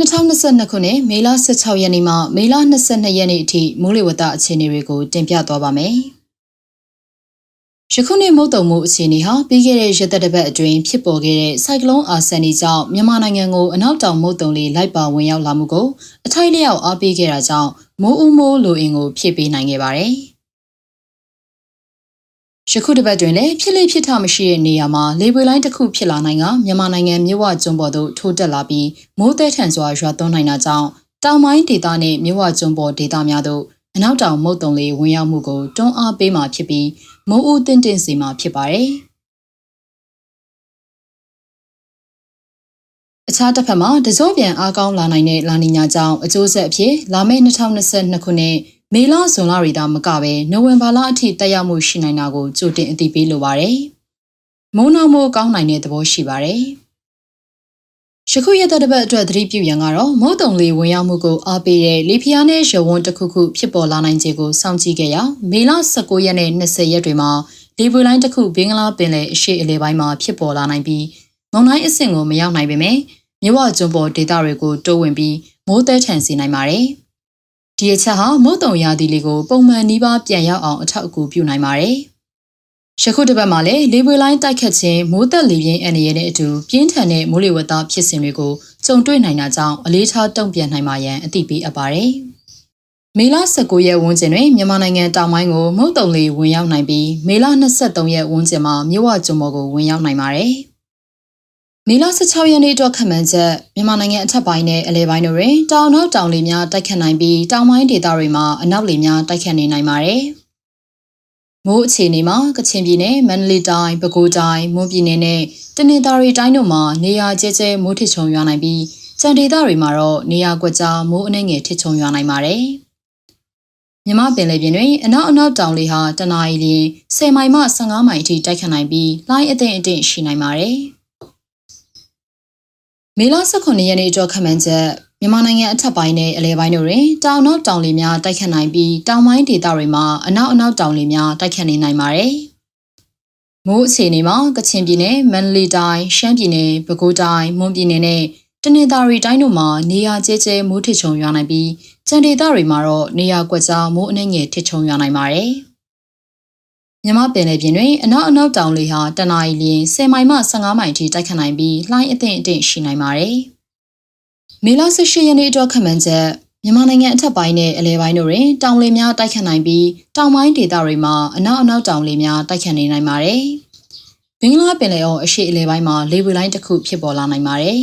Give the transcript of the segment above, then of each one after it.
2022ခုနှစ်မေလ16ရက်နေ့မှမေလ22ရက်နေ့အထိမိုးလေဝသအခြေအနေတွေကိုတင်ပြသွားပါမယ်။ယခုနှစ်မုတ်တုံမှုအခြေအနေဟာပြီးခဲ့တဲ့ရက်သက်တစ်ပတ်အတွင်းဖြစ်ပေါ်ခဲ့တဲ့ဆိုင်ကလုန်းအာဆန်နီကြောင့်မြန်မာနိုင်ငံကိုအနောက်တောင်မုတ်တုံလေးလိုက်ပါဝင်ရောက်လာမှုကိုအထိုက်လျောက်အားပေးခဲ့တာကြောင့်မိုးဦးမိုးလိုအင်ကိုဖြည့်ပေးနိုင်ခဲ့ပါတယ်။ ယခုတစ်ပတ်တွင်လည်းဖြစ်လေဖြစ်ထမရှိတဲ့နေရာမှာလေပွေလိုင်းတစ်ခုဖြစ်လာနိုင်ကမြန်မာနိုင်ငံမြို့ဝကျွန်းပေါ်သို့ထိုးတက်လာပြီးမိုးသည်ထန်စွာရွာသွန်းနိုင်တာကြောင့်တောင်ပိုင်းဒေသနှင့်မြို့ဝကျွန်းပေါ်ဒေသများသို့အနောက်တောင်မုတ်တုံလေးဝင်ရောက်မှုကိုတွန်းအားပေးမှာဖြစ်ပြီးမိုးဦးတင့်တင့်စီမှာဖြစ်ပါတယ်။အခြားတစ်ဖက်မှာတစိုးပြန်အားကောင်းလာနိုင်တဲ့လာနီညာကြောင့်အကျိုးဆက်အဖြစ်လာမယ့်2022ခုနှစ် မေလဇွန်လတွေသာမကပဲနိုဝင်ဘာလအထိတက်ရောက်မှုရှိနိုင်တာကိုကြိုတင်အသိပေးလိုပါတယ်။မုံနောက်မိုးကောင်းနိုင်တဲ့သဘောရှိပါတယ်။ယခုရက်သက်တစ်ပတ်အတွက်သတိပြုရန်ကတော့မုတ်တုံလေးဝင်ရောက်မှုကိုအားပေးတဲ့လေဖျားနဲ့ရဝန်းတစ်ခုခုဖြစ်ပေါ်လာနိုင်ခြေကိုစောင့်ကြည့်ခဲ့ရမေလ19ရက်နဲ့20ရက်တွေမှာလေပွေလိုင်းတစ်ခုဘင်္ဂလားပင်လယ်အရှေ့အလယ်ပိုင်းမှာဖြစ်ပေါ်လာနိုင်ပြီးမုန်တိုင်းအဆင့်ကိုမရောက်နိုင်ပေမဲ့မြဝကျွန်းပေါ်ဒေသတွေကိုတိုးဝင်ပြီးမိုးသည်ထန်စေနိုင်ပါတယ်။ ဒီအချက်ဟာမုတ်တုံရာသီလေးကိုပုံမှန်နီးပါးပြန်ရောက်အောင်အထောက်အကူပြုနိုင်ပါတယ်။ယခုတစ်ပတ်မှာလည်းလေပွေလိုင်းတိုက်ခတ်ခြင်းမိုးသက်လေပြင်းအန္တရာယ်နဲ့အတူပြင်းထန်တဲ့မိုးလေဝသဖြစ်စဉ်တွေကိုကြုံတွေ့နိုင်တာကြောင့်အလေးထားတုံ့ပြန်နိုင်မှာရန်အသိပေးအပ်ပါတယ်။မေလ19ရက်ဝန်းကျင်တွင်မြန်မာနိုင်ငံတောင်ပိုင်းကိုမုတ်တုံလေဝင်ရောက်နိုင်ပြီးမေလ23ရက်ဝန်းကျင်မှာမြို့ဝကျွန်းပေါ်ကိုဝင်ရောက်နိုင်ပါတယ်။ မေလ16ရက်နေ့အတွက်ခန့်မှန်းချက်မြန်မာနိုင်ငံအထက်ပိုင်းနဲ့အလဲပိုင်းတို့တွင်တောင်နောက်တောင်လေများတိုက်ခတ်နိုင်ပြီးတောင်ပိုင်းဒေသတွေမှာအနောက်လေများတိုက်ခတ်နေနိုင်ပါတယ်။မိုးအခြေအနေမှာကချင်ပြည်နယ်မန္တလေးတိုင်းပဲခူးတိုင်းမွန်ပြည်နယ်နဲ့တနင်္သာရီတိုင်းတို့မှာနေရာကျဲကျဲမိုးထစ်ချုံရွာနိုင်ပြီးကြံဒေသတွေမှာတော့နေရာကွက်ကြားမိုးအနှဲငယ်ထစ်ချုံရွာနိုင်ပါတယ်။မြမပင်လေပြင်တွင်အနောက်အနောက်တောင်လေဟာတနအီလ10မိုင်မှ15မိုင်အထိတိုက်ခတ်နိုင်ပြီးလိုင်းအသင့်အတင့်ရှိနိုင်ပါတယ်။ မေလ18ရက်နေ့အတွက်ခန့်မှန်းချက်မြန်မာနိုင်ငံအထက်ပိုင်းနဲ့အလဲပိုင်းတို့တွင်တောင်နောက်တောင်လေများတိုက်ခတ်နိုင်ပြီးတောင်ပိုင်းဒေသတွေမှာအနောက်အနောက်တောင်လေများတိုက်ခတ်နေနိုင်ပါတယ်။မိုးအခြေအနေမှာကချင်ပြည်နယ်၊မန္တလေးတိုင်း၊ရှမ်းပြည်နယ်၊ပဲခူးတိုင်း၊မွန်ပြည်နယ်နဲ့တနင်္သာရီတိုင်းတို့မှာနေရာကျဲကျဲမိုးထစ်ချုံရွာနိုင်ပြီးကြံဒေသတွေမှာတော့နေရာကွက်ကြားမိုးအနှဲငယ်ထစ်ချုံရွာနိုင်ပါတယ်။ မြမပင်လယ်ပြင်တွင်အနောက်အနောက်တောင်လေဟာတနအီလရင်10မိုင်မှ15မိုင်ထိတိုက်ခတ်နိုင်ပြီးလှိုင်းအသင့်အတင့်ရှိနိုင်ပါတယ်။မေလ18ရက်နေ့အတွက်ခန့်မှန်းချက်မြန်မာနိုင်ငံအထက်ပိုင်းနဲ့အလဲပိုင်းတို့တွင်တောင်လေများတိုက်ခတ်နိုင်ပြီးတောင်ပိုင်းဒေသတွေမှာအနောက်အနောက်တောင်လေများတိုက်ခတ်နေနိုင်ပါတယ်။ဘင်္ဂလားပင်လယ်အော်အရှေ့အလဲပိုင်းမှာလေပွေလိုင်းတစ်ခုဖြစ်ပေါ်လာနိုင်ပါတယ်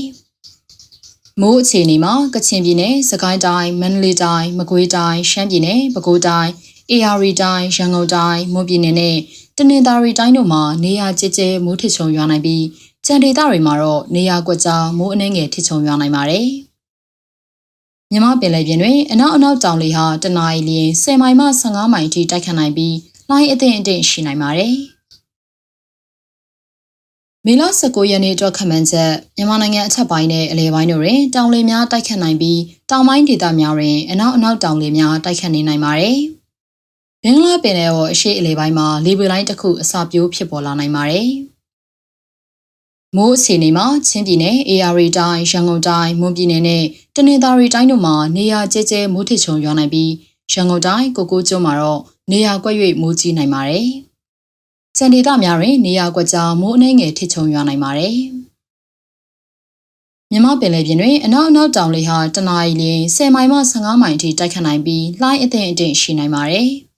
။မိုးအခြေအနေမှာကချင်ပြည်နယ်၊စကိုင်းတိုင်း၊မန္တလေးတိုင်း၊မကွေးတိုင်း၊ရှမ်းပြည်နယ်၊ပဲခူးတိုင်း AR တိုင်းရန်ကုန်တိုင်းမွန်ပြည်နယ်နဲ့တနင်္သာရီတိုင်းတို့မှာနေရာကျကျမိုးထစ်ချုံရွာနိုင်ပြီးကြံဒေသတွေမှာတော့နေရာကွက်ကြားမိုးအနှဲငယ်ထစ်ချုံရွာနိုင်ပါတယ်။မြမပင်လယ်ပြင်တွင်အနောက်အနောက်တောင်လေဟာတနအီလရင်10မိုင်မှ15မိုင်အထိတိုက်ခတ်နိုင်ပြီးလှိုင်းအသင့်အတင့်ရှိနိုင်ပါတယ်။မေလ19ရက်နေ့အတွက်ခန့်မှန်းချက်မြန်မာနိုင်ငံအထက်ပိုင်းနဲ့အလဲပိုင်းတို့တွင်တောင်လေများတိုက်ခတ်နိုင်ပြီးတောင်ပိုင်းဒေသများတွင်အနောက်အနောက်တောင်လေများတိုက်ခတ်နေနိုင်ပါတယ်။ ဘင်္ဂလားပင်လယ်ော်အရှိအလေပိုင်းမှာလေပွေလိုင်းတစ်ခုအစာပြိုးဖြစ်ပေါ်လာနိုင်ပါတယ်။မိုးအခြေအနေမှာချင်းပြည်နယ်၊ AR တိုင်း၊ရန်ကုန်တိုင်း၊မွန်ပြည်နယ်နဲ့တနင်္သာရီတိုင်းတို့မှာနေရာကျဲကျဲမိုးထစ်ချုံရွာနိုင်ပြီးရန်ကုန်တိုင်းကိုကိုကျွန်းမှာတော့နေရာကွက်၍မိုးကြီးနိုင်ပါတယ်။စံဒေသများတွင်နေရာကွက်ကြားမိုးအနှဲငယ်ထစ်ချုံရွာနိုင်ပါတယ်။မြမပင်လယ်ပြင်တွင်အနောက်အနောက်တောင်လေဟာတနအီလ10မိုင်မှ15မိုင်အထိတိုက်ခတ်နိုင်ပြီးလှိုင်းအထင်အထင်ရှိနိုင်ပါတယ်။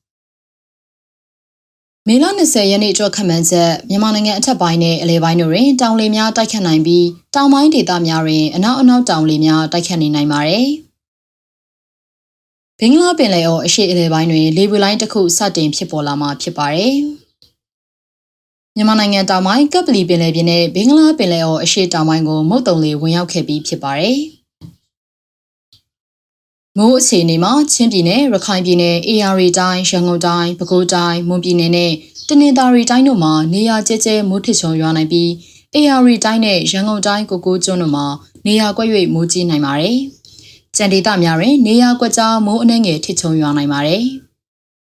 မေလ20ရက်နေ့အတွက်ခန့်မှန်းချက်မြန်မာနိုင်ငံအထက်ပိုင်းနဲ့အလဲပိုင်းတို့တွင်တောင်လေများတိုက်ခတ်နိုင်ပြီးတောင်ပိုင်းဒေသများတွင်အနောက်အနောက်တောင်လေများတိုက်ခတ်နေနိုင်ပါတယ်။ဘင်္ဂလားပင်လယ်အော်အရှေ့အလဲပိုင်းတွင်လေပွေလိုင်းတစ်ခုစတင်ဖြစ်ပေါ်လာမှာဖြစ်ပါတယ်။မြန်မာနိုင်ငံတောင်ပိုင်းကပ်ပလီပင်လယ်ပြင်နဲ့ဘင်္ဂလားပင်လယ်အော်အရှေ့တောင်ပိုင်းကိုမုတ်တုံလေဝင်ရောက်ခဲ့ပြီးဖြစ်ပါတယ်။ မိုးအခြေအနေမှာချင်းပြည်နယ်ရခိုင်ပြည်နယ် AR တိုင်းရန်ကုန်တိုင်းပဲခူးတိုင်းမွန်ပြည်နယ်နဲ့တနင်္သာရီတိုင်းတို့မှာနေရာကျကျမိုးထစ်ချုံရွာနိုင်ပြီး AR တိုင်းနဲ့ရန်ကုန်တိုင်းကိုကိုကျွန်းတို့မှာနေရာကွက်၍မိုးကြီးနိုင်ပါတယ်။ကြံဒေသများတွင်နေရာကွက်ကြားမိုးအနှဲငယ်ထစ်ချုံရွာနိုင်ပါတယ်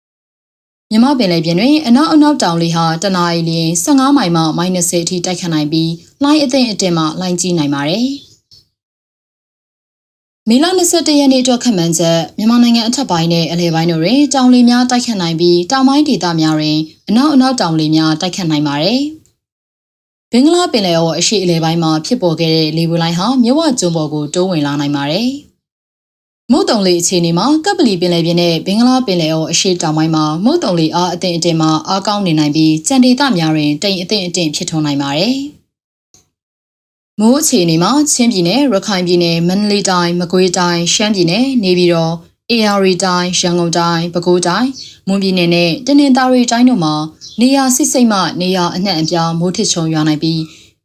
။မြမပင်လယ်ပြင်တွင်အနောက်အနောက်တောင်လေဟာတနအီလရင်15မိုင်မှ -30 အထိတိုက်ခတ်နိုင်ပြီးလှိုင်းအသင့်အတင်မှလှိုင်းကြီးနိုင်ပါတယ်။ မေလ21ရက်နေ့အတွက်ခန့်မှန်းချက်မြန်မာနိုင်ငံအထက်ပိုင်းနဲ့အလယ်ပိုင်းတို့တွင်တောင်လေများတိုက်ခတ်နိုင်ပြီးတောင်ပိုင်းဒေသများတွင်အနောက်အနောက်တောင်လေများတိုက်ခတ်နိုင်ပါတယ်။ဘင်္ဂလားပင်လယ်အော်အရှေ့အလယ်ပိုင်းမှာဖြစ်ပေါ်ခဲ့တဲ့လေပွေလိုင်းဟာမြဝကျွန်းပေါ်ကိုတိုးဝင်လာနိုင်ပါတယ်။မုတ်တုံလေအခြေအနေမှာကပ်ပလီပင်လယ်ပြင်နဲ့ဘင်္ဂလားပင်လယ်အော်အရှေ့တောင်ပိုင်းမှာမုတ်တုံလေအားအသင့်အတင်မှာအားကောင်းနေနိုင်ပြီးကြံဒေသများတွင်တိမ်အသင့်အတင်ဖြစ်ထွန်းနိုင်ပါတယ်။ မိုးအခြေအနေမှာချင်းပြည်နယ်ရခိုင်ပြည်နယ်မန္တလေးတိုင်းမကွေးတိုင်းရှမ်းပြည်နယ်နေပြည်တော် AR တိုင်းရန်ကုန်တိုင်းပဲခူးတိုင်းမွန်ပြည်နယ်နဲ့တနင်္သာရီတိုင်းတို့မှာနေရာစစ်စိတ်မှနေရာအနှံ့အပြားမိုးထစ်ချုံရွာနိုင်ပြီး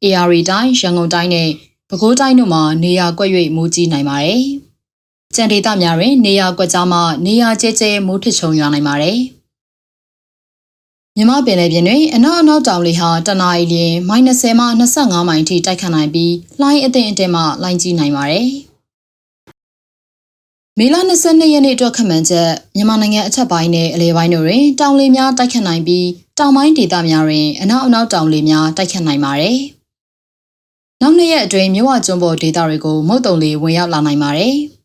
AR တိုင်းရန်ကုန်တိုင်းနဲ့ပဲခူးတိုင်းတို့မှာနေရာကွက်၍မိုးကြီးနိုင်ပါတယ်။ကြံဒေသများတွင်နေရာကွက်ကြားမှနေရာကျဲကျဲမိုးထစ်ချုံရွာနိုင်ပါတယ်။ မြမပင်လယ်ပြင်တွင်အနောက်အနောက်တောင်လေဟာတနအီလျင် -30 မှ25မိုင်ထိတိုက်ခတ်နိုင်ပြီးလှိုင်းအသင့်အတင်မှလှိုင်းကြီးနိုင်ပါတယ်။မေလ22ရက်နေ့အတွက်ခန့်မှန်းချက်မြန်မာနိုင်ငံအထက်ပိုင်းနဲ့အလယ်ပိုင်းတို့တွင်တောင်လေများတိုက်ခတ်နိုင်ပြီးတောင်ပိုင်းဒေသများတွင်အနောက်အနောက်တောင်လေများတိုက်ခတ်နိုင်ပါတယ်။နောက်နှစ်ရက်အတွင်းမြဝကျွန်းပေါ်ဒေသတွေကိုမုတ်တုံလေဝင်ရောက်လာနိုင်ပါတယ်။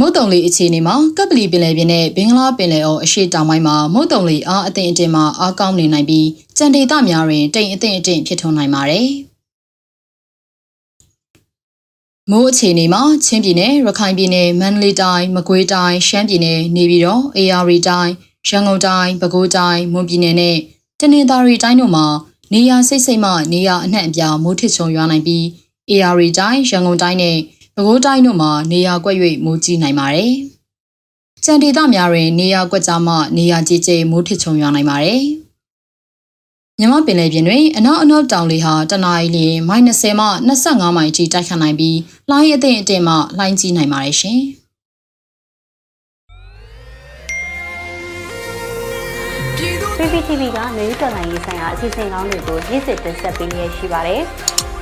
မုတ်တုံလေအခြေအနေမှာကပ်ပလီပင်လယ်ပြင်နဲ့ဘင်္ဂလားပင်လယ်အော်အရှေ့တောင်ပိုင်းမှာမုတ်တုံလေအားအသင့်အတင်မှာအားကောင်းနေနိုင်ပြီးကြံဒေသများတွင်တိမ်အသင့်အတင်ဖြစ်ထွန်းနိုင်ပါတယ်။မိုးအခြေအနေမှာချင်းပြည်နယ်ရခိုင်ပြည်နယ်မန္တလေးတိုင်းမကွေးတိုင်းရှမ်းပြည်နယ်နေပြည်တော် AR တိုင်းရန်ကုန်တိုင်းပဲခူးတိုင်းမွန်ပြည်နယ်နဲ့တနင်္သာရီတိုင်းတို့မှာနေရာစိတ်စိတ်မှနေရာအနှံ့အပြားမိုးထစ်ချုံရွာနိုင်ပြီး AR တိုင်းရန်ကုန်တိုင်းနဲ့ ပဲခူးတိုင်းတို့မှာနေရာကွက်၍မိုးကြီးနိုင်ပါတယ်။ကြံဒေသများတွင်နေရာကွက်ကြားမှနေရာကြီးကြီးမိုးထစ်ချုံရွာနိုင်ပါတယ်။မြမပင်လယ်ပြင်တွင်အနောက်အနောက်တောင်လေဟာတနအီလျင် -30 မှ25မိုင်အထိတိုက်ခတ်နိုင်ပြီးလှိုင်းအသင့်အတင်မှလှိုင်းကြီးနိုင်ပါတယ်ရှင်။ PPTV ကမျိုးတော်လိုင်းရေးဆိုင်ရာအစီအစဉ်ကောင်းတွေကိုရည်စည်တင်ဆက်ပေးနေရရှိပါတယ်။